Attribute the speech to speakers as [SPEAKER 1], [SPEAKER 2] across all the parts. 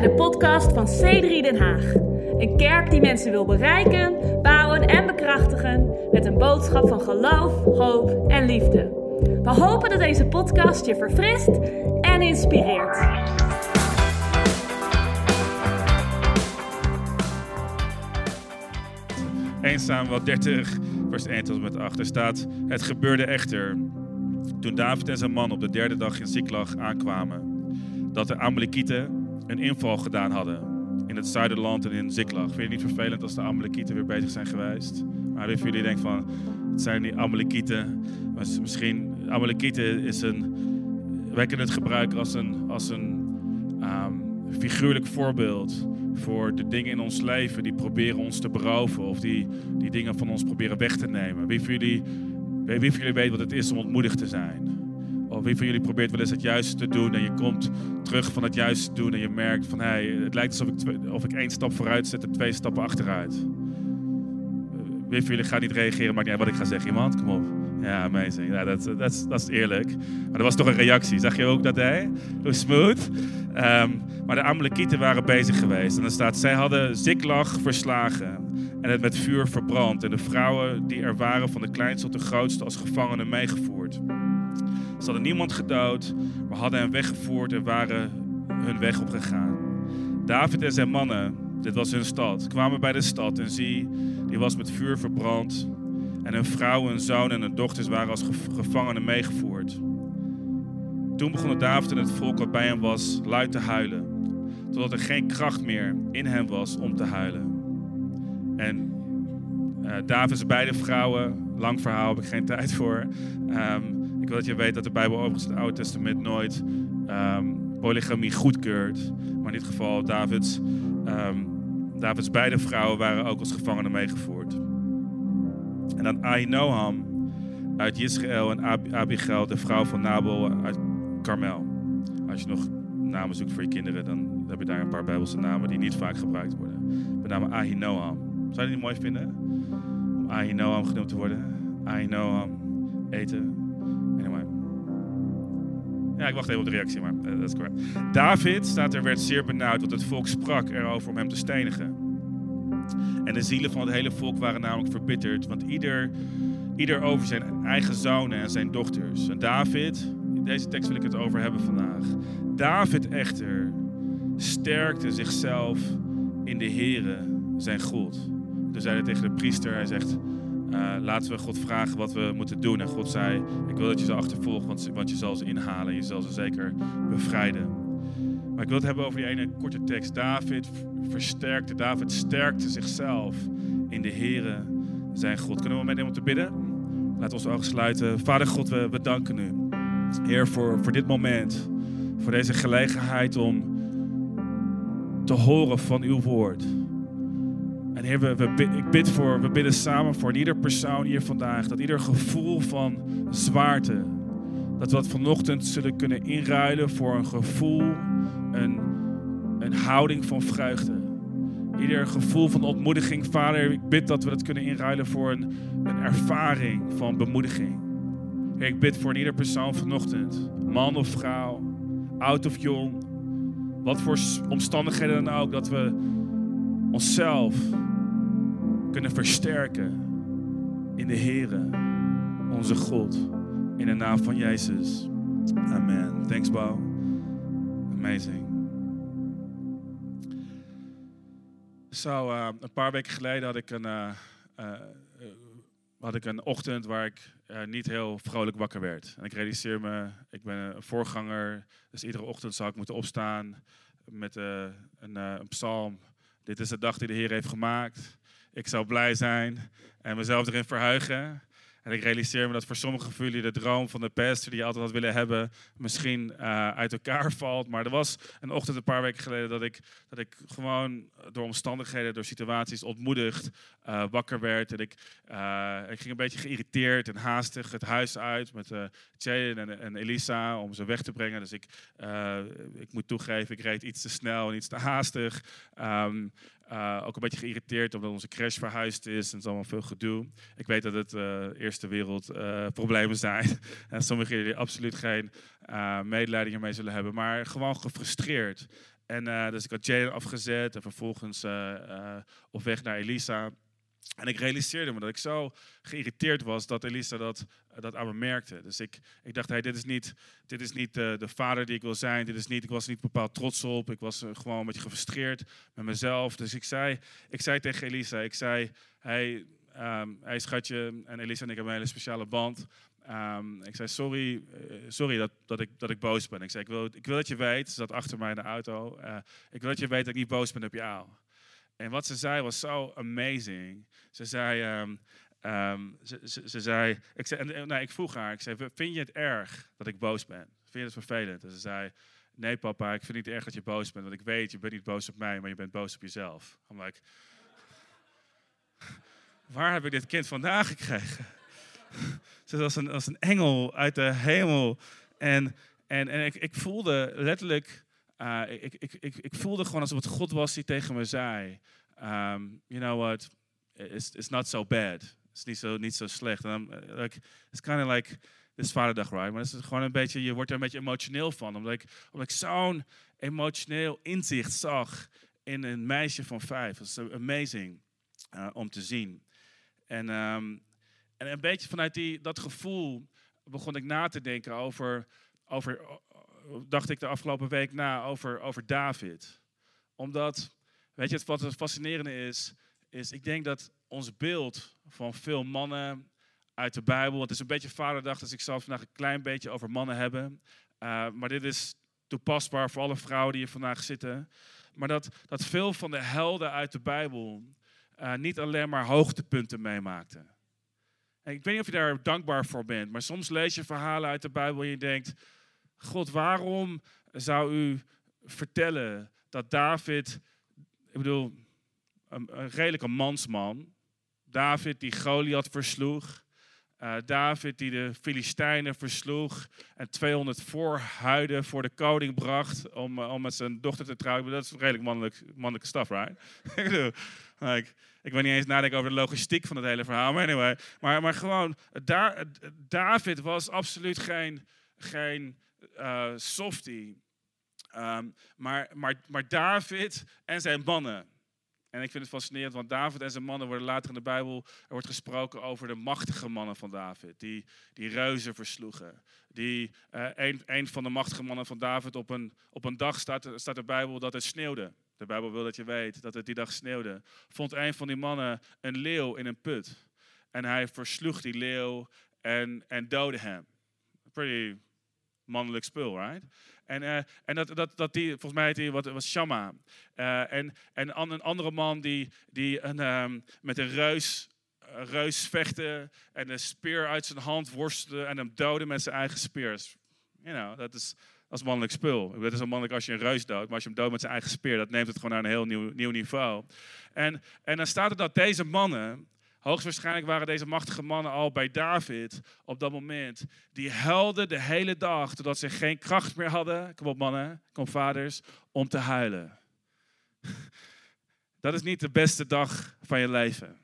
[SPEAKER 1] bij de podcast van C3 Den Haag. Een kerk die mensen wil bereiken, bouwen en bekrachtigen met een boodschap van geloof, hoop en liefde. We hopen dat deze podcast je verfrist en inspireert.
[SPEAKER 2] Eén Samuel 30, vers 1 tot en met 8. Er staat, het gebeurde echter, toen David en zijn man op de derde dag in Ziklag aankwamen, dat de Amalekieten een inval gedaan hadden in het zuiderland en in Ziklag. Vind je het niet vervelend als de Amalekieten weer bezig zijn geweest? Maar wie van jullie denkt van, het zijn die Amalekieten. Misschien, Amalekieten is een, wij kunnen het gebruiken als een, als een ehm, figuurlijk voorbeeld voor de dingen in ons leven die proberen ons te beroven of die, die dingen van ons proberen weg te nemen. Wie van jullie, wie van jullie weet wat het is om ontmoedigd te zijn? Of wie van jullie probeert wel eens het juiste te doen en je komt terug van het juiste doen en je merkt van hey, het lijkt alsof ik, twee, of ik één stap vooruit zet en twee stappen achteruit. Wie van jullie gaat niet reageren, maakt niet wat ik ga zeggen. Iemand, kom op. Ja, amazing. Ja, dat, dat, dat is eerlijk. Maar er was toch een reactie. Zag je ook dat hij? Hoe smooth. Um, maar de Amalekieten waren bezig geweest. En dan staat, zij hadden Ziklag verslagen en het met vuur verbrand. En de vrouwen die er waren, van de kleinste tot de grootste, als gevangenen meegevoerd. Ze hadden niemand gedood, maar hadden hen weggevoerd en waren hun weg opgegaan. David en zijn mannen, dit was hun stad, kwamen bij de stad en zie, die was met vuur verbrand. En hun vrouwen, hun zoon en hun dochters waren als gevangenen meegevoerd. Toen begonnen David en het volk wat bij hem was luid te huilen, totdat er geen kracht meer in hem was om te huilen. En uh, David's beide vrouwen, lang verhaal heb ik geen tijd voor. Um, ik wil dat je weet dat de Bijbel overigens het Oude Testament nooit um, polygamie goedkeurt. Maar in dit geval, Davids, um, Davids beide vrouwen waren ook als gevangenen meegevoerd. En dan Ahinoam uit Israël en Ab Abigail, de vrouw van Nabal uit Carmel. Als je nog namen zoekt voor je kinderen, dan heb je daar een paar Bijbelse namen die niet vaak gebruikt worden. Met name Ahinoam. Zou je niet mooi vinden? Om Ahinoam genoemd te worden. Ahinoam, eten. Ja, ik wacht even op de reactie, maar uh, dat is correct. David, staat er, werd zeer benauwd, want het volk sprak erover om hem te stenigen. En de zielen van het hele volk waren namelijk verbitterd, want ieder, ieder over zijn eigen zonen en zijn dochters. En David, in deze tekst wil ik het over hebben vandaag. David echter sterkte zichzelf in de Here, zijn God. Toen zei hij tegen de priester, hij zegt, uh, laten we God vragen wat we moeten doen. En God zei, ik wil dat je ze achtervolgt, want, want je zal ze inhalen. Je zal ze zeker bevrijden. Maar ik wil het hebben over die ene korte tekst. David versterkte, David sterkte zichzelf in de Here, zijn God. Kunnen we meenemen om te bidden? We ons ogen sluiten. Vader God, we, we danken u. Heer, voor, voor dit moment. Voor deze gelegenheid om te horen van uw woord. En Heer, we, we, ik bid voor, we bidden samen voor ieder persoon hier vandaag. Dat ieder gevoel van zwaarte. Dat we dat vanochtend zullen kunnen inruilen voor een gevoel, een, een houding van vreugde. Ieder gevoel van ontmoediging, Vader, ik bid dat we dat kunnen inruilen voor een, een ervaring van bemoediging. Heer, ik bid voor ieder persoon vanochtend, man of vrouw, oud of jong, wat voor omstandigheden dan ook, dat we onszelf kunnen versterken in de Here, onze God, in de naam van Jezus. Amen. Thanks, Bo. Amazing. Zo, uh, een paar weken geleden had ik een, uh, uh, had ik een ochtend waar ik niet heel vrolijk wakker werd. En ik realiseer me, ik ben een voorganger, dus iedere ochtend zou ik moeten opstaan met een, een psalm. Dit is de dag die de Heer heeft gemaakt. Ik zou blij zijn en mezelf erin verheugen. En ik realiseer me dat voor sommigen van jullie de droom van de pastor die je altijd had willen hebben, misschien uh, uit elkaar valt. Maar er was een ochtend een paar weken geleden dat ik, dat ik gewoon door omstandigheden, door situaties ontmoedigd uh, wakker werd. En ik, uh, ik ging een beetje geïrriteerd en haastig het huis uit met uh, en, en, Elisa om ze weg te brengen. Dus ik, ik moet toegeven, ik reed iets te snel en iets te haastig. Um, uh, ook een beetje geïrriteerd omdat onze crash verhuisd is. En het is allemaal veel gedoe. Ik weet dat het uh, eerste wereld uh, problemen zijn. en sommigen jullie absoluut geen medelijden hiermee zullen hebben. Maar gewoon gefrustreerd. En dus ik had Jalen afgezet en vervolgens op weg naar Elisa. En ik realiseerde me dat ik zo geïrriteerd was dat Elisa dat, dat aan me merkte. Dus ik, ik dacht, hey, dit is niet, dit is niet de, de vader die ik wil zijn. Dit is niet, ik was niet bepaald trots op. Ik was gewoon een beetje gefrustreerd met mezelf. Dus ik zei, ik zei tegen Elisa, ik zei, hey, um, schatje, en Elisa en ik hebben een hele speciale band. Um, ik zei, sorry, sorry dat, dat, ik, dat ik boos ben. Ik zei, ik wil, ik wil dat je weet, ze zat achter mij in de auto. Ik wil dat je weet dat ik niet boos ben op jou. En wat ze zei was zo amazing. Ze zei, um, um, ze, ze, ze, zei, ik, zei nou, ik vroeg haar, ik zei, vind je het erg dat ik boos ben? Vind je het vervelend? En ze zei, nee papa, ik vind het niet erg dat je boos bent. Want ik weet, je bent niet boos op mij, maar je bent boos op jezelf. I'm like, waar heb ik dit kind vandaan gekregen? Ze was een, als een engel uit de hemel. En, en, en ik, ik voelde letterlijk, uh, ik, ik, ik, ik voelde gewoon alsof het God was die tegen me zei. Um, you know what, it's, it's not so bad. Het is niet zo, niet zo slecht. En like, it's kind of like, this vaderdag, right? Maar het is gewoon een beetje, je wordt er een beetje emotioneel van. Omdat ik, omdat ik zo'n emotioneel inzicht zag in een meisje van vijf. Dat is amazing uh, om te zien. En um, en een beetje vanuit die, dat gevoel begon ik na te denken over, over, dacht ik de afgelopen week na over, over David. Omdat, weet je, wat het fascinerende is, is ik denk dat ons beeld van veel mannen uit de Bijbel, het is een beetje vaderdag, dus ik zal vandaag een klein beetje over mannen hebben. Uh, maar dit is toepasbaar voor alle vrouwen die hier vandaag zitten. Maar dat, dat veel van de helden uit de Bijbel uh, niet alleen maar hoogtepunten meemaakten. Ik weet niet of je daar dankbaar voor bent, maar soms lees je verhalen uit de Bijbel en je denkt: God, waarom zou u vertellen dat David, ik bedoel, een, redelijke mansman, David die Goliath versloeg, uh, David die de Filistijnen versloeg en 200 voorhuiden voor de koning bracht om, uh, om met zijn dochter te trouwen. Dat is redelijk mannelijk, mannelijke staf, right? like, ik wil niet eens nadenken over de logistiek van het hele verhaal, maar anyway. Maar, maar gewoon, da David was absoluut geen, geen uh, softie. Um, maar, maar, maar David en zijn mannen en ik vind het fascinerend, want David en zijn mannen worden later in de Bijbel, er wordt gesproken over de machtige mannen van David, die, die reuzen versloegen. Die, uh, een, een van de machtige mannen van David, op een, op een dag staat, staat de Bijbel dat het sneeuwde. De Bijbel wil dat je weet dat het die dag sneeuwde. Vond een van die mannen een leeuw in een put. En hij versloeg die leeuw en, en doodde hem. Pretty mannelijk spul, right? En, uh, en dat, dat, dat die, volgens mij heet hij, wat was Shamma. Uh, en, en een andere man die, die een, um, met een reus, een reus vechtte en een speer uit zijn hand worstelde en hem doodde met zijn eigen speer. You know, dat is, dat is mannelijk spul. Het is zo mannelijk als je een reus doodt, maar als je hem doodt met zijn eigen speer, dat neemt het gewoon naar een heel nieuw, nieuw niveau. En, en dan staat er dat deze mannen Hoogstwaarschijnlijk waren deze machtige mannen al bij David op dat moment. Die helden de hele dag, totdat ze geen kracht meer hadden. Kom op mannen, kom vaders, om te huilen. Dat is niet de beste dag van je leven.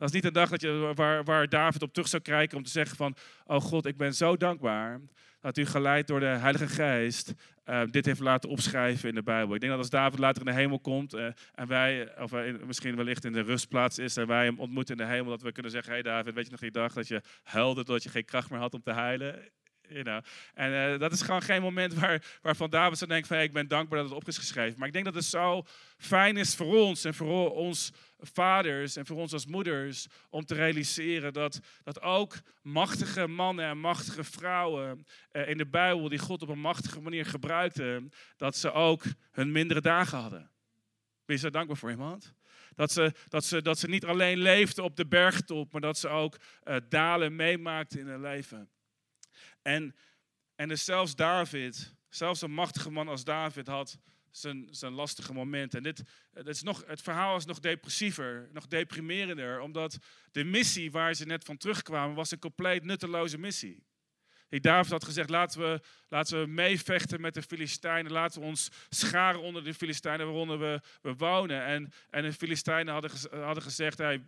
[SPEAKER 2] Dat is niet een dag dat je, waar, waar David op terug zou kijken om te zeggen van... Oh God, ik ben zo dankbaar dat u geleid door de Heilige Geest uh, dit heeft laten opschrijven in de Bijbel. Ik denk dat als David later in de hemel komt uh, en wij, of uh, misschien wellicht in de rustplaats is en wij hem ontmoeten in de hemel, dat we kunnen zeggen, hey David, weet je nog die dag dat je huilde dat je geen kracht meer had om te know. En dat is gewoon geen moment waar, waarvan David zou denken van ik ben dankbaar dat het op is geschreven. Maar ik denk dat het zo fijn is voor ons en voor ons vaders en voor ons als moeders om te realiseren dat, dat ook machtige mannen en machtige vrouwen uh, in de Bijbel die God op een machtige manier gebruikte, dat ze ook hun mindere dagen hadden. Ben je zo dankbaar voor iemand? Dat ze, dat, ze, dat ze niet alleen leefden op de bergtop, maar dat ze ook uh, dalen meemaakten in hun leven. En, en dus zelfs David, zelfs een machtige man als David had zijn, zijn lastige momenten. En dit, het, is nog, het verhaal is nog depressiever, nog deprimerender, omdat de missie waar ze net van terugkwamen was een compleet nutteloze missie. Die David had gezegd, laten we, laten we meevechten met de Filistijnen. Laten we ons scharen onder de Filistijnen waaronder we, we wonen. En, en de Filistijnen hadden, hadden gezegd, hey,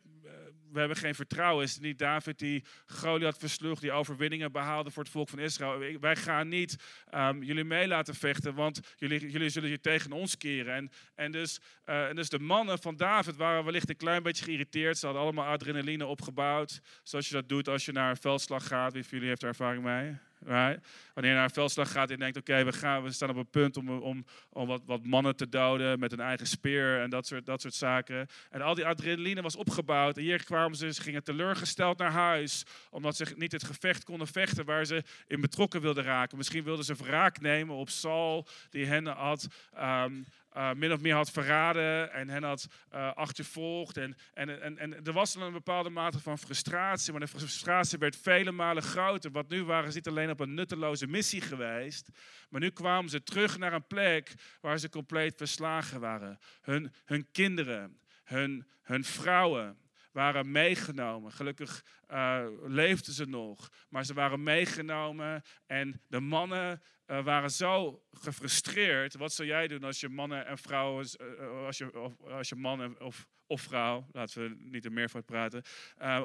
[SPEAKER 2] we hebben geen vertrouwen. Is het niet David die Goliath versloeg, die overwinningen behaalde voor het volk van Israël? Wij gaan niet um, jullie mee laten vechten, want jullie, jullie zullen je tegen ons keren. En, en, dus, uh, en dus de mannen van David waren wellicht een klein beetje geïrriteerd. Ze hadden allemaal adrenaline opgebouwd, zoals je dat doet als je naar een veldslag gaat. Wie van jullie heeft er ervaring mee? Yeah. Right? Wanneer je naar een veldslag gaat en denkt, oké, we we, we staan op een punt om, om, om wat, wat mannen te doden met een eigen speer en dat soort, dat soort zaken. En al die adrenaline was opgebouwd. En hier kwamen ze, ze gingen teleurgesteld naar huis, omdat ze niet het gevecht konden vechten waar ze in betrokken wilden raken. Misschien wilden ze wraak nemen op Saul, die hen had um, uh, min of meer had verraden en hen had uh, achtervolgd. En, en, en, en er was dan een bepaalde mate van frustratie, maar de frustratie werd vele malen groter. Want nu waren ze niet alleen op een nutteloze missie geweest, maar nu kwamen ze terug naar een plek waar ze compleet verslagen waren. Hun, hun kinderen, hun, hun vrouwen, waren meegenomen. Gelukkig uh, leefden ze nog, maar ze waren meegenomen en de mannen uh, waren zo gefrustreerd. Wat zou jij doen als je mannen en vrouwen, uh, als, je, als je man of, of vrouw, laten we niet er meer van praten,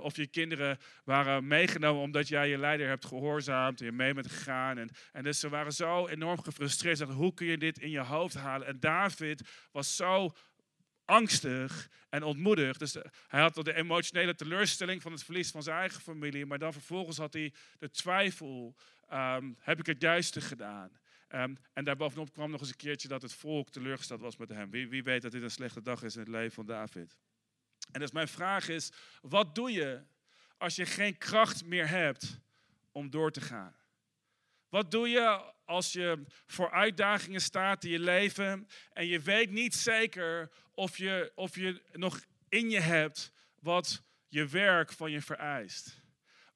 [SPEAKER 2] of je kinderen waren meegenomen omdat jij je leider hebt gehoorzaamd en je mee bent gegaan. En, en dus ze waren zo enorm gefrustreerd. Hoe kun je dit in je hoofd halen? En David was zo angstig en ontmoedigd. Dus hij had de emotionele teleurstelling van het verlies van zijn eigen familie, maar dan vervolgens had hij de twijfel: um, heb ik het juiste gedaan? Um, en daarbovenop kwam nog eens een keertje dat het volk teleurgesteld was met hem. Wie, wie weet dat dit een slechte dag is in het leven van David? En dus mijn vraag is: wat doe je als je geen kracht meer hebt om door te gaan? Wat doe je als je voor uitdagingen staat in je leven en je weet niet zeker of je, of je nog in je hebt wat je werk van je vereist?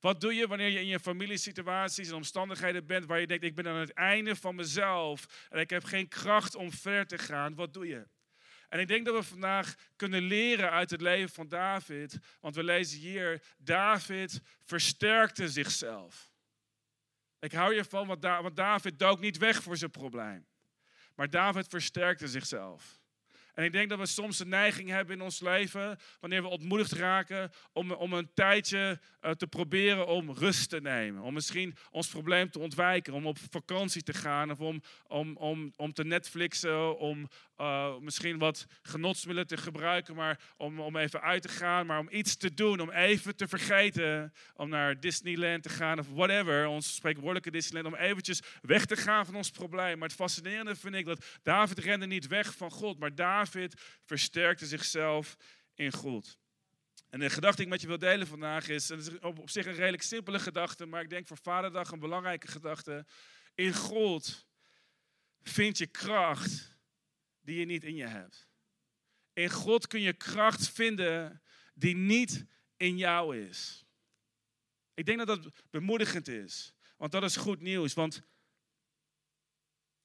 [SPEAKER 2] Wat doe je wanneer je in je familiesituaties en omstandigheden bent waar je denkt, ik ben aan het einde van mezelf en ik heb geen kracht om ver te gaan? Wat doe je? En ik denk dat we vandaag kunnen leren uit het leven van David, want we lezen hier, David versterkte zichzelf. Ik hou je van, want David dook niet weg voor zijn probleem. Maar David versterkte zichzelf. En ik denk dat we soms de neiging hebben in ons leven, wanneer we ontmoedigd raken, om, om een tijdje uh, te proberen om rust te nemen. Om misschien ons probleem te ontwijken, om op vakantie te gaan of om, om, om, om te Netflixen, om uh, misschien wat genotsmiddelen te gebruiken, maar om, om even uit te gaan, maar om iets te doen, om even te vergeten, om naar Disneyland te gaan of whatever, ons spreekwoordelijke Disneyland, om eventjes weg te gaan van ons probleem. Maar het fascinerende vind ik dat David rende niet weg van God, maar David versterkte zichzelf in God. En de gedachte die ik met je wil delen vandaag is, het is op, op zich een redelijk simpele gedachte, maar ik denk voor Vaderdag een belangrijke gedachte. In God vind je kracht die je niet in je hebt. In God kun je kracht vinden die niet in jou is. Ik denk dat dat bemoedigend is, want dat is goed nieuws. Want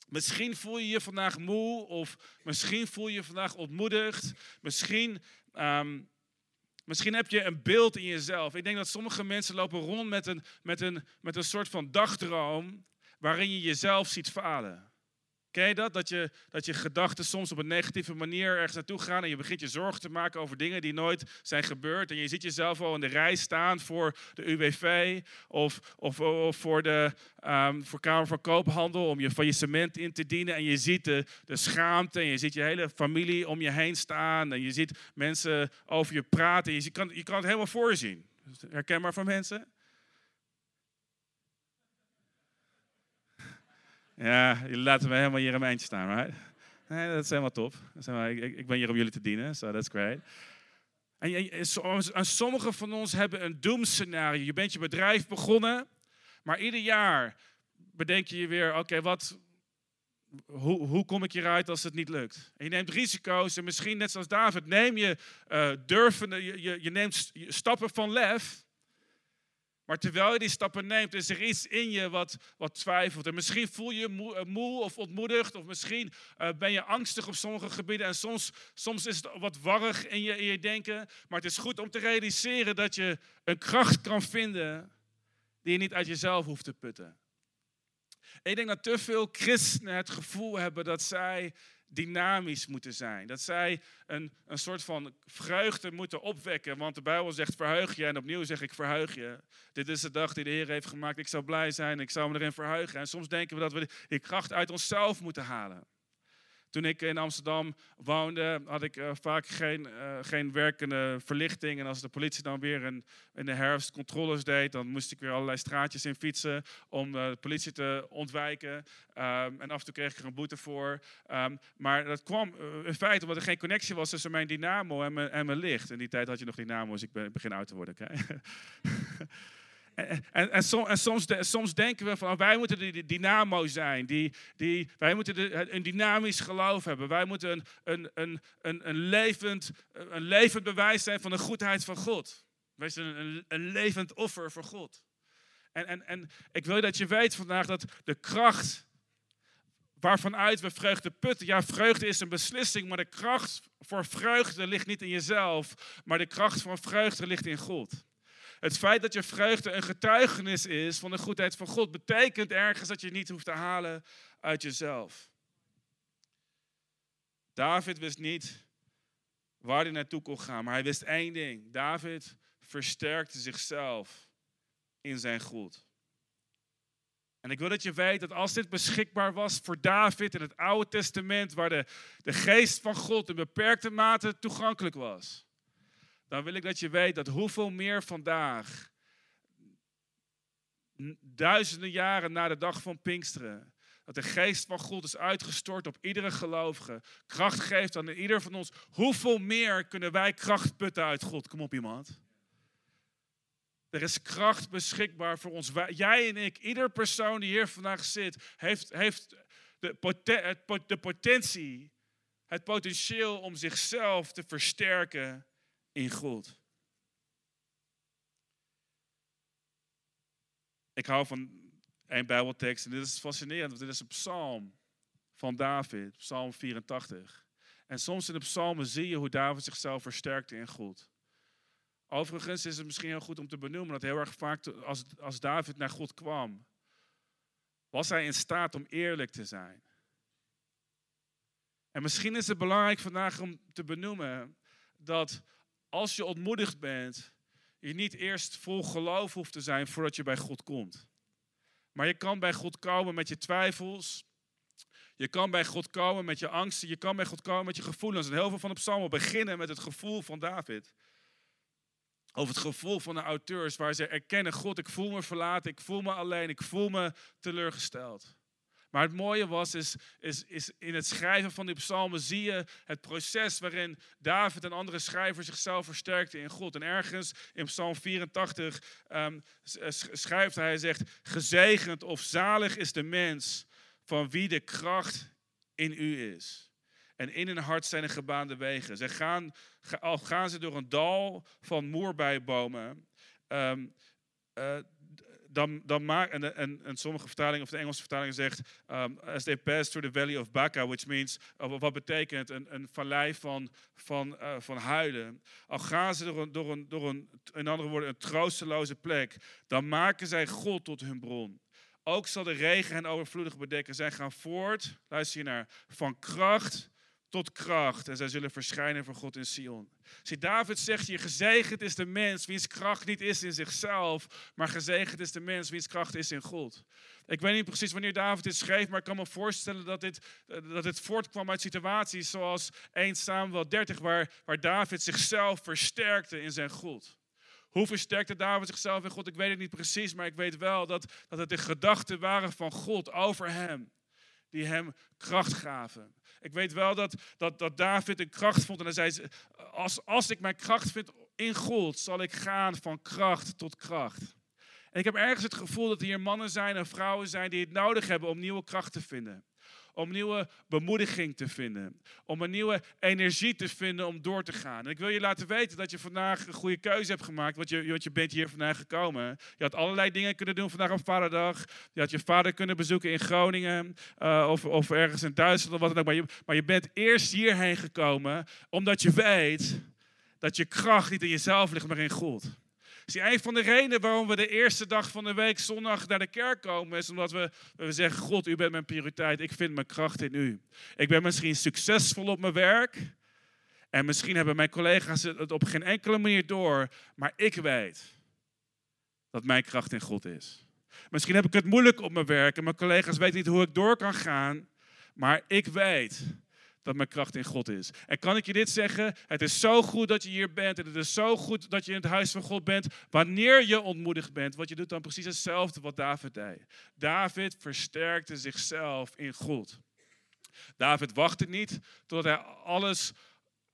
[SPEAKER 2] misschien voel je je vandaag moe, of misschien voel je je vandaag ontmoedigd, misschien. Um, Misschien heb je een beeld in jezelf. Ik denk dat sommige mensen lopen rond met een, met een, met een soort van dagdroom waarin je jezelf ziet falen. Ken je dat? Dat je, dat je gedachten soms op een negatieve manier ergens naartoe gaan en je begint je zorgen te maken over dingen die nooit zijn gebeurd. En je ziet jezelf al in de rij staan voor de UWV of, of, of voor de um, voor Kamer van Koophandel om je faillissement in te dienen. En je ziet de, de schaamte en je ziet je hele familie om je heen staan. En je ziet mensen over je praten. Je kan, je kan het helemaal voorzien. Herkenbaar van mensen? Ja, jullie laten me helemaal hier in mijn eindje staan, right? Nee, dat is helemaal top. ik, ik, ben hier om jullie te dienen, so that's great. En, en, sommigen van ons hebben een doemscenario. Je bent je bedrijf begonnen, maar ieder jaar bedenk je je weer, oké, wat, hoe, hoe, kom ik hieruit als het niet lukt? En je neemt risico's en misschien net zoals David, neem je uh, durven, je, je, je neemt stappen van lef. Maar terwijl je die stappen neemt, is er iets in je wat, wat twijfelt. En misschien voel je je moe, eh, of ontmoedigd, of misschien uh, ben je angstig op sommige gebieden. En soms, soms is het wat warrig in je, in je denken. Maar het is goed om te realiseren dat je een kracht kan vinden die je niet uit jezelf hoeft te putten. Ik denk dat te veel christenen het gevoel hebben dat zij dynamisch moeten zijn. Dat zij een, een soort van vreugde moeten opwekken. Want de Bijbel zegt verheug je. En opnieuw zeg ik verheug je. Dit is de dag die de Heer heeft gemaakt. Ik zou blij zijn. Ik zou me erin verheugen. En soms denken we dat we die kracht uit onszelf moeten halen. Toen ik in Amsterdam woonde, had ik uh, vaak geen, uh, geen werkende verlichting. En als de politie dan weer in, in de herfst controles deed, dan moest ik weer allerlei straatjes in fietsen om uh, de politie te ontwijken. Um, en af en toe kreeg ik er een boete voor. Um, maar dat kwam in feite omdat er geen connectie was tussen mijn dynamo en mijn, en mijn licht. In die tijd had je nog dynamo's, ik ben, begin oud te worden. En, en, soms, soms, denken we van oh, wij moeten de dynamo zijn. Die, die, wij moeten een dynamisch geloof hebben. Wij moeten een, een, een, een, een, levend, een levend bewijs zijn van de goedheid van God. Wij zijn een, een levend offer voor God. En, en, en ik wil dat je weet vandaag dat de kracht waarvanuit we vreugde putten. Ja, vreugde is een beslissing, maar de kracht voor vreugde ligt niet in jezelf, maar de kracht van vreugde ligt in God. Het feit dat je vreugde een getuigenis is van de goedheid van God, betekent ergens dat je niet hoeft te halen uit jezelf. David wist niet waar hij naartoe kon gaan, maar hij wist één ding. David versterkte zichzelf in zijn goed. En ik wil dat je weet dat als dit beschikbaar was voor David in het Oude Testament, waar de, de geest van God in beperkte mate toegankelijk was, dan wil ik dat je weet dat hoeveel meer vandaag, duizenden jaren na de dag van Pinksteren, dat de geest van God is uitgestort op iedere gelovige, kracht geeft aan ieder van ons. Hoeveel meer kunnen wij kracht putten uit God? Kom op iemand. Er is kracht beschikbaar voor ons. Jij en ik, ieder persoon die hier vandaag zit, heeft, heeft de, de potentie, het potentieel om zichzelf te versterken in God. Ik hou van een Bijbeltekst en dit is fascinerend, want dit is een psalm van David, psalm 84. En soms in de psalmen zie je hoe David zichzelf versterkte in God. Overigens is het misschien heel goed om te benoemen dat heel erg vaak als, als David naar God kwam, was hij in staat om eerlijk te zijn. En misschien is het belangrijk vandaag om te benoemen dat als je ontmoedigd bent, je niet eerst vol geloof hoeft te zijn voordat je bij God komt. Maar je kan bij God komen met je twijfels. Je kan bij God komen met je angsten. Je kan bij God komen met je gevoelens. En heel veel van de psalmen beginnen met het gevoel van David. Of het gevoel van de auteurs waar ze erkennen: God, ik voel me verlaten, ik voel me alleen, ik voel me teleurgesteld. Maar het mooie was, is, is, is in het schrijven van die psalmen zie je het proces waarin David en andere schrijvers zichzelf versterkten in God. En ergens in psalm 84 um, ehm, schrijft hij, zegt, gezegend of zalig is de mens van wie de kracht in u is. En in hun hart zijn er gebaande wegen. Ze gaan, al gaan ze door een dal van moerbijbomen, um, uh, dan, dan en, en, en, sommige vertalingen, of de Engelse vertaling zegt, um, as they pass through the valley of Baca, which means, uh, wat betekent een, een vallei van, van, uh, van huilen. Al gaan ze door een, door een, door een, in andere woorden, een troosteloze plek, dan maken zij God tot hun bron. Ook zal de regen hen overvloedig bedekken. Zij gaan voort, luister je naar, van kracht tot kracht. En zij zullen verschijnen voor God in Sion. Zie, David zegt hier, gezegend is de mens wiens kracht niet is in zichzelf, maar gezegend is de mens wiens kracht is in God. Ik weet niet precies wanneer David dit schreef, maar ik kan me voorstellen dat dit, dat dit voortkwam uit situaties zoals 1 Samuel 30, waar, waar David zichzelf versterkte in zijn God. Hoe versterkte David zichzelf in God? Ik weet het niet precies, maar ik weet wel dat, dat het de gedachten waren van God over hem, die hem kracht gaven. Ik weet wel dat, dat, dat David een kracht vond. En hij zei, als, als ik mijn kracht vind in God, zal ik gaan van kracht tot kracht. En ik heb ergens het gevoel dat hier mannen zijn en vrouwen zijn die het nodig hebben om nieuwe kracht te vinden om nieuwe bemoediging te vinden. Om een nieuwe energie te vinden om door te gaan. En ik wil je laten weten dat je vandaag een goede keuze hebt gemaakt, want je, want je bent hier vandaag gekomen. Je had allerlei dingen kunnen doen vandaag op vaderdag. Je had je vader kunnen bezoeken in Groningen uh, of, of ergens in Duitsland of wat dan ook. Maar je, maar je bent eerst hierheen gekomen omdat je weet dat je kracht niet in jezelf ligt, maar in God. Zie, een van de redenen waarom we de eerste dag van de week, zondag, naar de kerk komen, is omdat we, we zeggen: God, u bent mijn prioriteit. Ik vind mijn kracht in u. Ik ben misschien succesvol op mijn werk. En misschien hebben mijn collega's het op geen enkele manier door. Maar ik weet dat mijn kracht in God is. Misschien heb ik het moeilijk op mijn werk en mijn collega's weten niet hoe ik door kan gaan. Maar ik weet dat mijn kracht in God is. En kan ik je dit zeggen? Het is zo goed dat je hier bent. En het is zo goed dat je in het huis van God bent. Wanneer je ontmoedigd bent. Want je doet dan precies hetzelfde wat David deed. David versterkte zichzelf in God. David wachtte niet totdat hij alles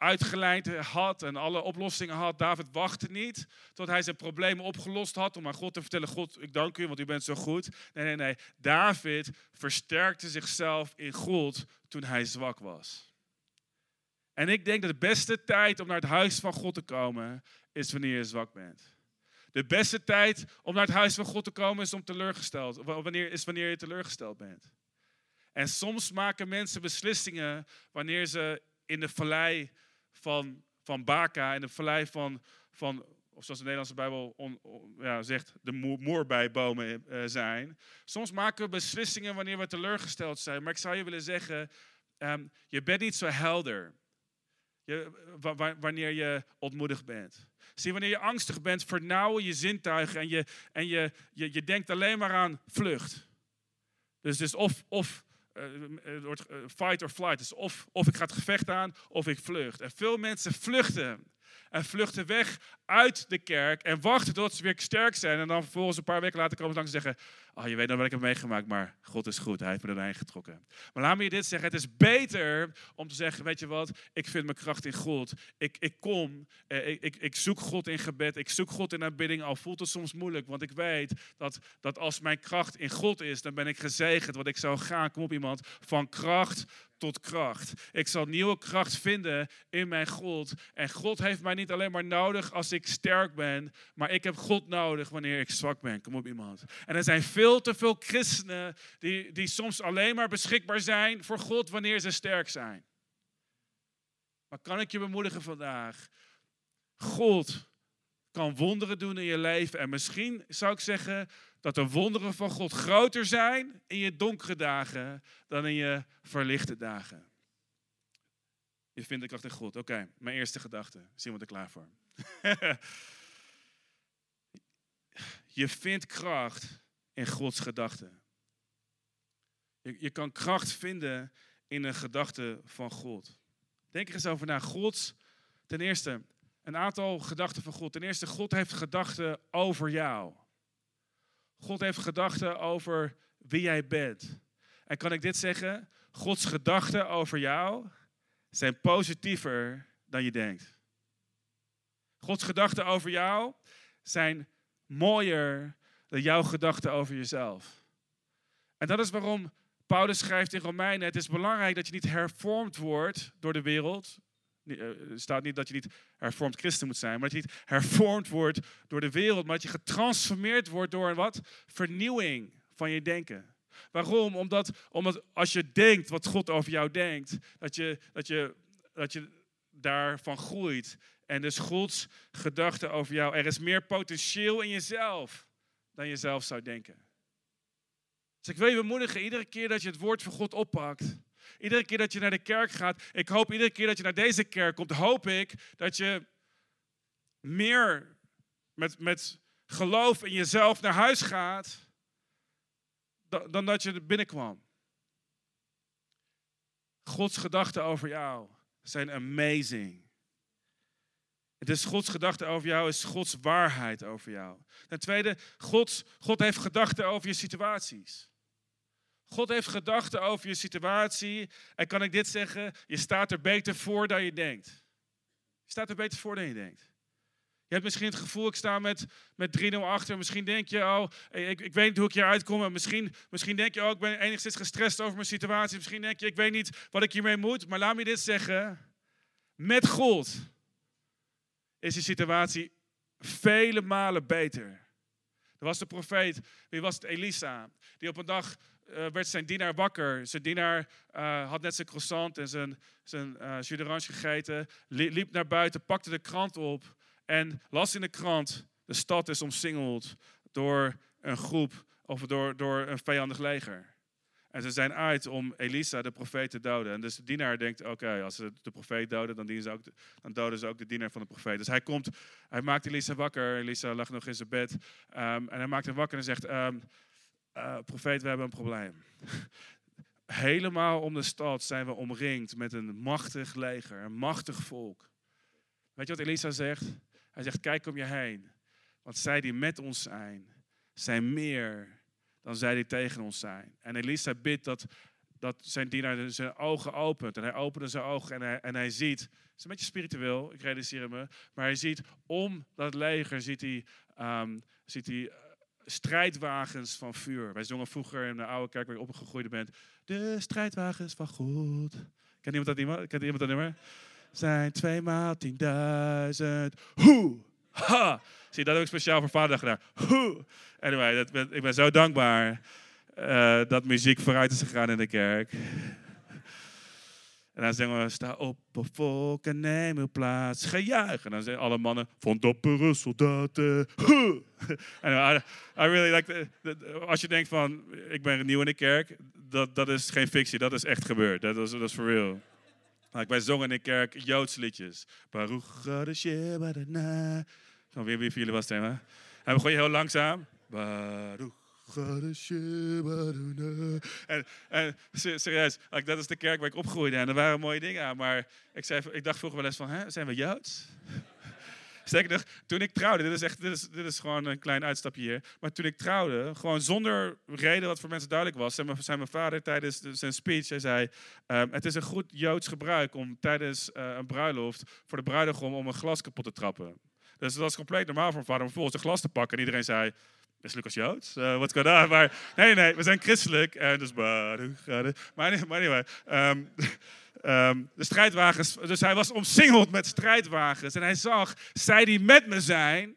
[SPEAKER 2] uitgeleid had en alle oplossingen had. David wachtte niet tot hij zijn problemen opgelost had om aan God te vertellen, God, ik dank u, want u bent zo goed. Nee, nee, nee. David versterkte zichzelf in God toen hij zwak was. En ik denk dat de beste tijd om naar het huis van God te komen is wanneer je zwak bent. De beste tijd om naar het huis van God te komen is om teleurgesteld. Wanneer, is wanneer je teleurgesteld bent. En soms maken mensen beslissingen wanneer ze in de vallei van, van Baka, in de vallei van, van of zoals de Nederlandse Bijbel ja, zegt, de moerbijbomen uh, zijn. Soms maken we beslissingen wanneer we teleurgesteld zijn. Maar ik zou je willen zeggen, um, je bent niet zo helder. Je, wanneer je ontmoedigd bent. Zie, wanneer je angstig bent, vernauwen je zintuigen en je, en je, je, je denkt alleen maar aan vlucht. Dus, dus of, of uh, wordt fight or flight. Dus of, of ik ga het gevecht aan, of ik vlucht. En veel mensen vluchten. En vluchten weg uit de kerk en wachten tot ze weer sterk zijn. En dan vervolgens een paar weken later komen ze langs en zeggen... Oh, je weet nou wat ik heb meegemaakt, maar God is goed. Hij heeft me erbij getrokken. Maar laat me je dit zeggen. Het is beter om te zeggen, weet je wat? Ik vind mijn kracht in God. Ik, ik kom, eh, ik, ik, ik zoek God in gebed. Ik zoek God in aanbidding. Al voelt het soms moeilijk. Want ik weet dat, dat als mijn kracht in God is, dan ben ik gezegend. Want ik zou gaan, kom op iemand, van kracht tot kracht. Ik zal nieuwe kracht vinden in mijn God. En God heeft mij niet alleen maar nodig als ik sterk ben, maar ik heb God nodig wanneer ik zwak ben. Kom op iemand. En er zijn veel te veel christenen die, die soms alleen maar beschikbaar zijn voor God wanneer ze sterk zijn. Maar kan ik je bemoedigen vandaag? God kan wonderen doen in je leven. En misschien zou ik zeggen dat de wonderen van God groter zijn in je donkere dagen dan in je verlichte dagen. Je vindt de kracht in God. Oké, mijn eerste gedachte. Zien we er klaar voor. je vindt kracht in Gods gedachten. Je, je kan kracht vinden in een gedachte van God. Denk er eens over na. Gods, ten eerste, een aantal gedachten van God. Ten eerste, God heeft gedachten over jou. God heeft gedachten over wie jij bent. En kan ik dit zeggen? Gods gedachten over jou zijn positiever dan je denkt. Gods gedachten over jou zijn mooier dan jouw gedachten over jezelf. En dat is waarom Paulus schrijft in Romeinen: Het is belangrijk dat je niet hervormd wordt door de wereld, staat niet dat je niet hervormd christen moet zijn, maar dat je niet hervormd wordt door de wereld, maar dat je getransformeerd wordt door een wat? Vernieuwing van je denken. Waarom? Omdat, omdat als je denkt wat God over jou denkt, dat je, dat je, dat je daarvan groeit. En dus Gods gedachte over jou, er is meer potentieel in jezelf dan je zelf zou denken. Dus ik wil je bemoedigen, iedere keer dat je het woord van God oppakt, Iedere keer dat je naar de kerk gaat, ik hoop iedere keer dat je naar deze kerk komt, hoop ik dat je meer met, met geloof in jezelf naar huis gaat dan, dan dat je er binnenkwam. Gods gedachten over jou zijn amazing. Het is Gods gedachte over jou, is Gods waarheid over jou. Ten tweede, Gods, God heeft gedachten over je situaties. God heeft gedachten over je situatie. En kan ik dit zeggen? Je staat er beter voor dan je denkt. Je staat er beter voor dan je denkt. Je hebt misschien het gevoel, ik sta met, met 3-0 achter. Misschien denk je, oh, ik, ik weet niet hoe ik hier uitkom. misschien, misschien denk je, oh, ik ben enigszins gestrest over mijn situatie. Misschien denk je, ik weet niet wat ik hiermee moet. Maar laat me dit zeggen. Met God is je situatie vele malen beter. Er was de profeet, wie was het? Elisa. Die op een dag uh, werd zijn dienaar wakker. Zijn dienaar uh, had net zijn croissant en zijn, zijn uh, jus d'orange gegeten. Liep naar buiten, pakte de krant op en las in de krant. de stad is omsingeld door een groep of door, door een vijandig leger. En ze zijn uit om Elisa, de profeet, te doden. En dus de dienaar denkt, oké, als ze de profeet doden, dan, ze ook dan doden ze ook de dienaar van de profeet. Dus hij komt, hij maakt Elisa wakker. Elisa lag nog in zijn bed. Ehm, en hij maakt hem wakker en zegt, um, profeet, we hebben een probleem. Helemaal om de stad zijn we omringd met een machtig leger, een machtig volk. Weet je wat Elisa zegt? Hij zegt, kijk om je heen. Want zij die met ons zijn, zijn meer dan zij die tegen ons zijn. En Elisa bidt dat, dat zijn dienaar zijn ogen opent. En hij opende zijn ogen en hij, en hij ziet, het is een beetje spiritueel, ik realiseer me, maar hij ziet om dat leger, ziet hij, um, ziet hij eh, strijdwagens van vuur. Wij zongen vroeger in de oude kerk waar ik opgegroeid ben, de strijdwagens van God. Kent iemand dat, iemand? Kent iemand dat nummer? Zijn twee maal tienduizend. Hoe! Ha! Zie, dat ik speciaal voor vaderdag gedaan. Hoe! Anyway, dat ik ben zo dankbaar uh, dat muziek vooruit is gegaan in de kerk. En dan zeggen we, sta op, volk en neem uw plaats, gejuich. En dan zeggen alle mannen, van dappere soldaten. en I, I really like als je denkt van, ik ben nieuw in de kerk, dat, dat is geen fictie, dat is echt gebeurd. Dat is, dat is for real. Like, wij zongen in de kerk Joods liedjes. Baruch Van wie, wie van jullie was het thema? En we gooien heel langzaam. Baruch en, en serieus, dat is de kerk waar ik opgroeide en er waren mooie dingen aan. Maar ik, zei, ik dacht vroeger wel eens van, hè, zijn we Joods? Sterker nog, toen ik trouwde, dit is, echt, dit, is, gewoon een klein uitstapje hier. Maar toen ik trouwde, gewoon zonder reden wat voor mensen duidelijk was, zei mijn, mijn vader tijdens zijn speech, hij zei, um, het is een goed Joods gebruik om tijdens uh, een bruiloft voor de bruidegom om een glas kapot te trappen. Dus dat is compleet normaal voor mijn vader om vervolgens een glas te pakken. En iedereen zei, is Lucas Joods? Uh, wat kan daar? Maar nee, nee, we zijn christelijk. En dus, maar, maar anyway. Um, de strijdwagens, dus hij was omsingeld met strijdwagens. En hij zag, zij die met me zijn,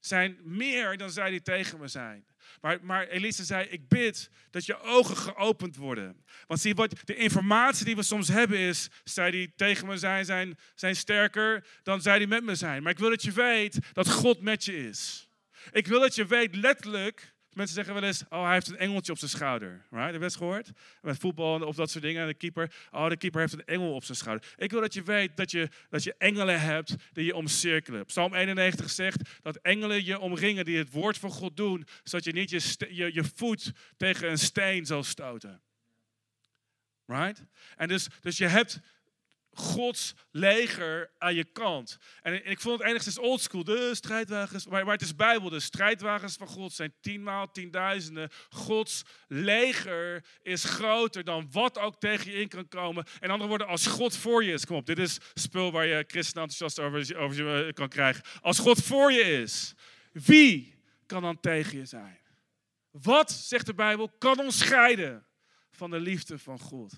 [SPEAKER 2] zijn meer dan zij die tegen me zijn. Maar, maar Elise zei, ik bid dat je ogen geopend worden. Want zie, wat, de informatie die we soms hebben is, zij die tegen me zijn, zijn, zijn sterker dan zij die met me zijn. Maar ik wil dat je weet dat God met je is. Ik wil dat je weet, letterlijk, mensen zeggen wel eens, oh hij heeft een engeltje op zijn schouder. Right? Heb je het gehoord? Met voetbal of dat soort dingen. De keeper, oh de keeper heeft een engel op zijn schouder. Ik wil dat je weet dat je, dat je engelen hebt die je omcirkelen. Psalm 91 zegt dat engelen je omringen die het woord van God doen, zodat je niet je, je, je voet tegen een steen zal stoten. Right? En dus, dus je hebt Gods leger aan je kant. En ik vond het enigszins oldschool, de strijdwagens. Maar, maar het is Bijbel, de strijdwagens van God zijn tienmaal tienduizenden. Gods leger is groter dan wat ook tegen je in kan komen. En andere woorden, als God voor je is, kom op, dit is spul waar je christen enthousiast over, over eh, kan krijgen. Als God voor je is, wie kan dan tegen je zijn? Wat, zegt de Bijbel, kan ons scheiden van de liefde van God?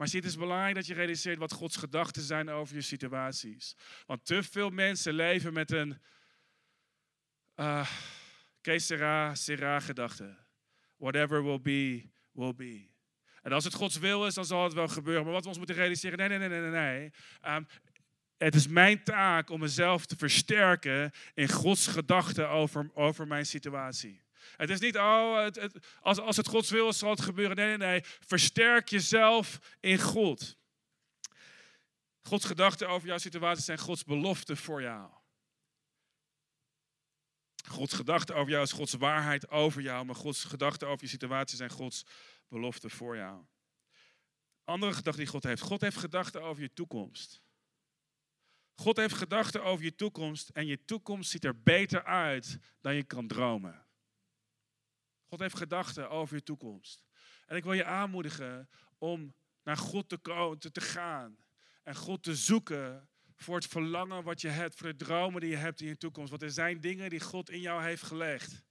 [SPEAKER 2] Maar het is belangrijk dat je realiseert wat Gods gedachten zijn over je situaties. Want te veel mensen leven met een uh, que sera, sera gedachte. Whatever will be, will be. En als het Gods wil is, dan zal het wel gebeuren. Maar wat we ons moeten realiseren, nee, nee, nee, nee, nee. Um, het is mijn taak om mezelf te versterken in Gods gedachten over, over mijn situatie. Het is niet, oh, het, als, als het Gods wil zal het gebeuren. Nee, nee, nee. Versterk jezelf in God. Gods gedachten over jouw situatie zijn Gods beloften voor jou. Gods gedachten over jou is Gods waarheid over jou, maar Gods gedachten over je situatie zijn Gods beloften voor jou. Andere gedachten die God heeft. God heeft gedachten over je toekomst. God heeft gedachten over je toekomst en je toekomst ziet er beter uit dan je kan dromen. God heeft gedachten over je toekomst. En ik wil je aanmoedigen om naar God te, te, gaan. En God te zoeken voor het verlangen wat je hebt, voor de dromen die je hebt in je toekomst. Want er zijn dingen die God in jou heeft gelegd.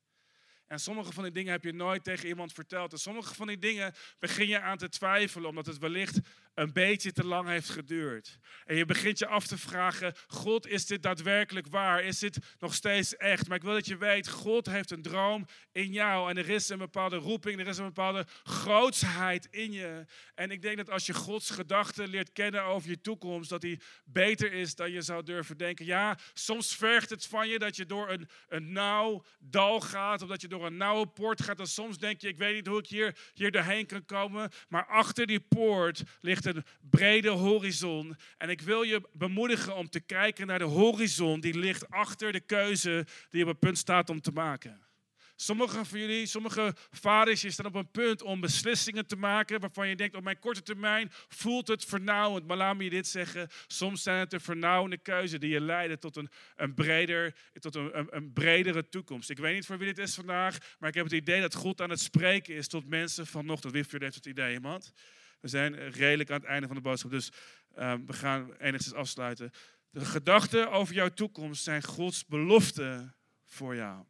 [SPEAKER 2] En sommige van die dingen heb je nooit tegen iemand verteld. En sommige van die dingen begin je aan te twijfelen, omdat het wellicht een beetje te lang heeft geduurd. En je begint je af te vragen, God, is dit daadwerkelijk waar? Is dit nog steeds echt? Maar ik wil dat je weet, God heeft een droom in jou. En er is een bepaalde roeping, er is een bepaalde grootsheid in je. En ik denk dat als je Gods gedachten leert kennen over je toekomst, dat die beter is dan je zou durven denken. Ja, soms vergt het van je dat je door een, een nauw dal gaat, of dat je door een nauwe poort gaat. En soms denk je, ik weet niet hoe ik hier, hier doorheen kan komen. Maar achter die poort ligt een brede horizon. En ik wil je bemoedigen om te kijken naar de horizon die ligt achter de keuze die op het punt staat om te maken. Sommige van jullie, sommige vaders, je staan op een punt om beslissingen te maken waarvan je denkt, op mijn korte termijn voelt het vernauwend. Maar laat me je dit zeggen, soms zijn het de vernauwende keuzes die je leiden tot een, een, breder, tot een, een, bredere toekomst. Ik weet niet voor wie dit is vandaag, maar ik heb het idee dat God aan het spreken is tot mensen vanochtend. Wie heeft het idee, iemand? We zijn redelijk aan het einde van de boodschap, dus uh, we gaan enigszins afsluiten. De gedachten over jouw toekomst zijn Gods belofte voor jou.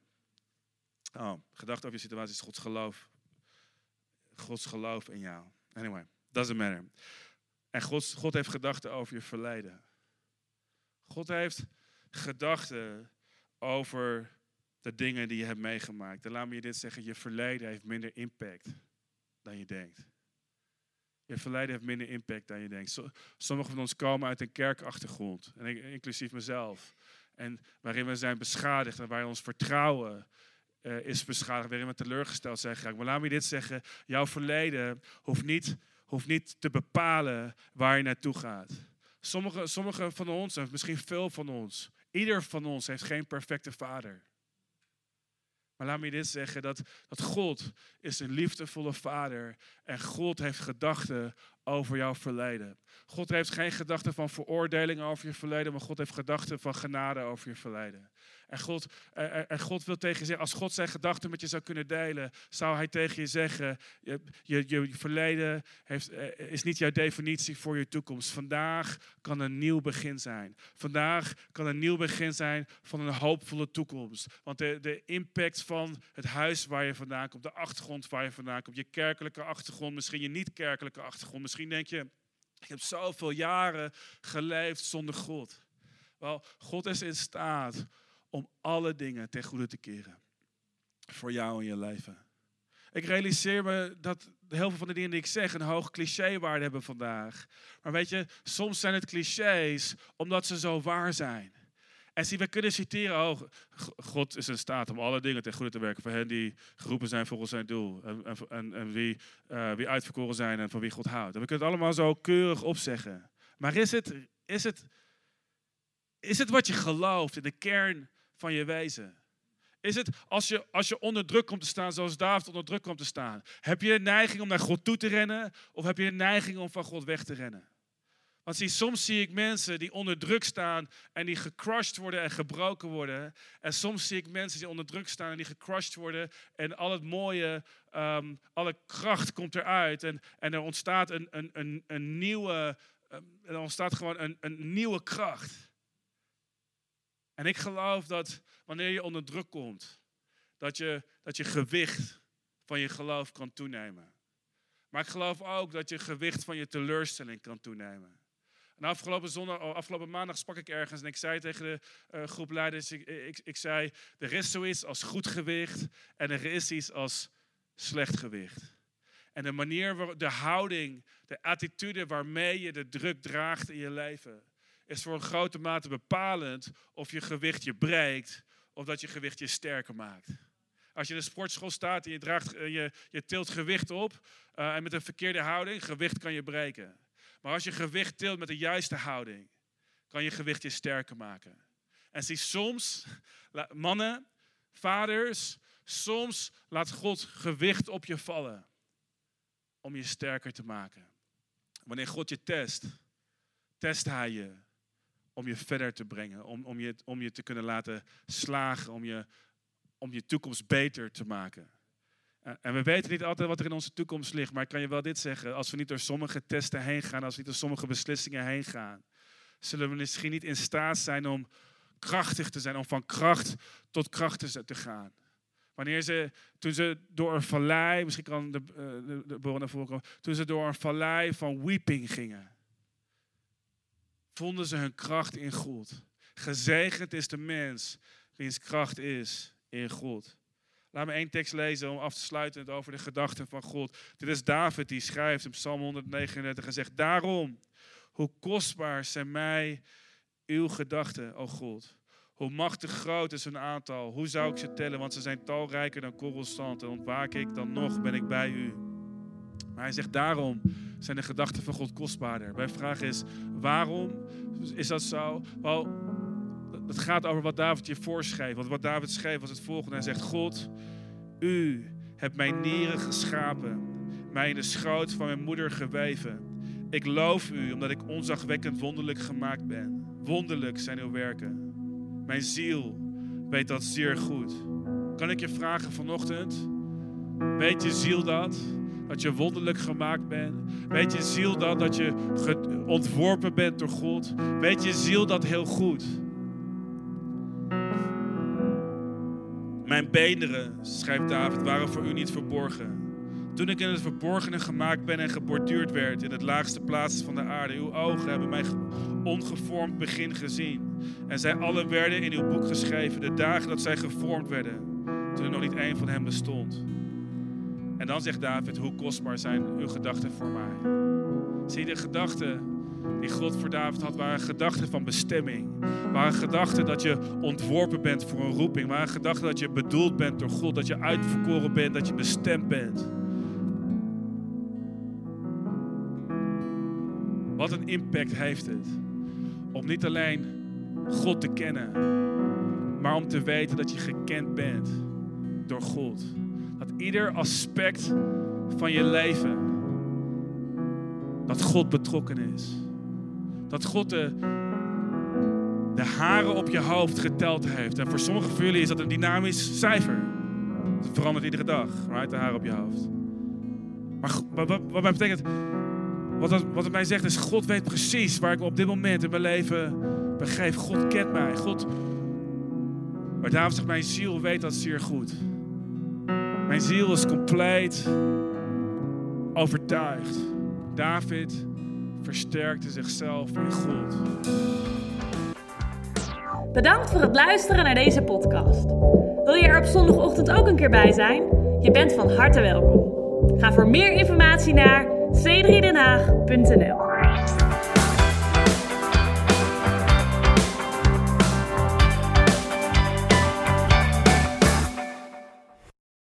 [SPEAKER 2] Oh, gedachte over je situatie is Gods geloof. Gods geloof in jou. Anyway, doesn't matter. En God, God heeft gedachten over je verleden. God heeft gedachten over de dingen die je hebt meegemaakt. En laat me je dit zeggen, je verleden heeft minder impact dan je denkt. Je verleden heeft minder impact dan je denkt. Sommigen van ons komen uit een kerkachtergrond, inclusief mezelf. En waarin we zijn beschadigd en waar ons vertrouwen uh, is beschadigd, waarin we teleurgesteld zijn geraakt. Maar laat me dit zeggen, jouw verleden hoeft niet, hoeft niet te bepalen waar je naartoe gaat. Sommige, sommige van ons, en misschien veel van ons, ieder van ons heeft geen perfecte vader. Maar laat me dit zeggen, dat, dat God is een liefdevolle vader en God heeft gedachten over jouw verleden. God heeft geen gedachten van veroordeling over je verleden, maar God heeft gedachten van genade over je verleden. En God, en God wil tegen je zeggen, als God zijn gedachten met je zou kunnen delen, zou hij tegen je zeggen, je, je, je verleden heeft, eh, is niet jouw definitie voor je toekomst. Vandaag kan een nieuw begin zijn. Vandaag kan een nieuw begin zijn van een hoopvolle toekomst. Want de, de impact van het huis waar je vandaan komt, de achtergrond waar je vandaan komt, je kerkelijke achtergrond, misschien je niet-kerkelijke achtergrond, misschien denk je, ik heb zoveel jaren geleefd zonder God. Wel, God is in staat om alle dingen ten goede te keren. Voor jou en je leven. Ik realiseer me dat heel veel van de dingen die ik zeg een hoog clichéwaarde hebben vandaag. Maar weet je, soms zijn het clichés omdat ze zo waar zijn. En zie, we kunnen citeren, oh, God is in staat om alle dingen ten goede te werken voor hen die geroepen zijn volgens zijn doel. En, en, en wie, uh, wie uitverkoren zijn en van wie God houdt. En we kunnen het allemaal zo keurig opzeggen. Maar is het, is het, is het wat je gelooft in de kern van je wezen? Is het als je, als je onder druk komt te staan, zoals David onder druk komt te staan? Heb je een neiging om naar God toe te rennen? Of heb je een neiging om van God weg te rennen? Want soms zie ik mensen die onder druk staan en die gecrushed worden en gebroken worden. En soms zie ik mensen die onder druk staan en die gecrushed worden en al het mooie, um, alle kracht komt eruit. En, en er ontstaat een, een, een, een nieuwe, um, er ontstaat gewoon een, een nieuwe kracht. En ik geloof dat wanneer je onder druk komt, dat je, dat je gewicht van je geloof kan toenemen. Maar ik geloof ook dat je gewicht van je teleurstelling kan toenemen. En afgelopen, oh, afgelopen maandag sprak ik ergens en ik zei tegen de uh, groep leiders, ik, ik, ik zei, er is zoiets als goed gewicht en er is iets als slecht gewicht. En de manier, de houding, de attitude waarmee je de druk draagt in je leven, is voor een grote mate bepalend of je gewicht je breekt of dat je gewicht je sterker maakt. Als je in de sportschool staat en je, draagt, eh, je, je tilt gewicht op uh, en met een verkeerde houding, gewicht kan je breken. Maar als je gewicht tilt met de juiste houding, kan je gewicht je sterker maken. En zie, soms, mannen, vaders, soms laat God gewicht op je vallen om je sterker te maken. Wanneer God je test, test hij je om je verder te brengen, om, om, je, om je te kunnen laten slagen, om je, om je toekomst beter te maken. En we weten niet altijd wat er in onze toekomst ligt, maar ik kan je wel dit zeggen. Als we niet door sommige testen heen gaan, als we niet door sommige beslissingen heen gaan, zullen we misschien niet in staat zijn om krachtig te zijn, om van kracht tot kracht te gaan. Wanneer ze, toen ze door een vallei, misschien kan de, uh, de, de naar voren komen, toen ze door een vallei van weeping gingen, vonden ze hun kracht in God. Gezegend is de mens wiens kracht is in God. Laat me één tekst lezen om af te sluiten over de gedachten van God. Dit is David die schrijft in Psalm 139 en zegt: Daarom, hoe kostbaar zijn mij uw gedachten, o God. Hoe machtig groot is hun aantal. Hoe zou ik ze tellen? Want ze zijn talrijker dan korrelstand. En ontwaak ik, dan nog ben ik bij u. Maar hij zegt, daarom zijn de gedachten van God kostbaarder. Mijn vraag is, waarom is dat zo? Wel, het gaat over wat David je voorschreef. Want wat David schreef was het volgende. Hij zegt, God, u hebt mijn nieren geschapen. Mij in de schoot van mijn moeder geweven. Ik loof u omdat ik onzagwekkend wonderlijk gemaakt ben. Wonderlijk zijn uw werken. Mijn ziel weet dat zeer goed. Kan ik je vragen vanochtend? Weet je ziel dat? Dat je wonderlijk gemaakt bent? Weet je ziel dat? Dat je ontworpen bent door God? Weet je ziel dat heel goed? Mijn beenderen, schrijft David, waren voor u niet verborgen. Toen ik in het verborgene gemaakt ben en geborduurd werd in het laagste plaats van de aarde. Uw ogen hebben mij ongevormd begin gezien. En zij alle werden in uw boek geschreven, de dagen dat zij gevormd werden, toen er nog niet één van hen bestond. En dan zegt David, hoe kostbaar zijn uw gedachten voor mij. Zie de gedachten die God voor David had, waren gedachten van bestemming. Waren gedachten dat je ontworpen bent voor een roeping. Waren gedachten dat je bedoeld bent door God, dat je uitverkoren bent, dat je bestemd bent. Wat een impact heeft het om niet alleen God te kennen, maar om te weten dat je gekend bent door God. Dat ieder aspect van je leven, dat God betrokken is. Dat God de, de haren op je hoofd geteld heeft. En voor sommigen van jullie is dat een dynamisch cijfer. Het verandert iedere dag, right? de haren op je hoofd. Maar wat, wat betekent, wat, het, wat het mij zegt is, God weet precies waar ik op dit moment in mijn leven begeef. God kent mij. God, maar David zegt, mijn ziel weet dat zeer goed. Mijn ziel is compleet overtuigd. David versterkte zichzelf in God.
[SPEAKER 1] Bedankt voor het luisteren naar deze podcast. Wil je er op zondagochtend ook een keer bij zijn? Je bent van harte welkom. Ga voor meer informatie naar c3denhaag.nl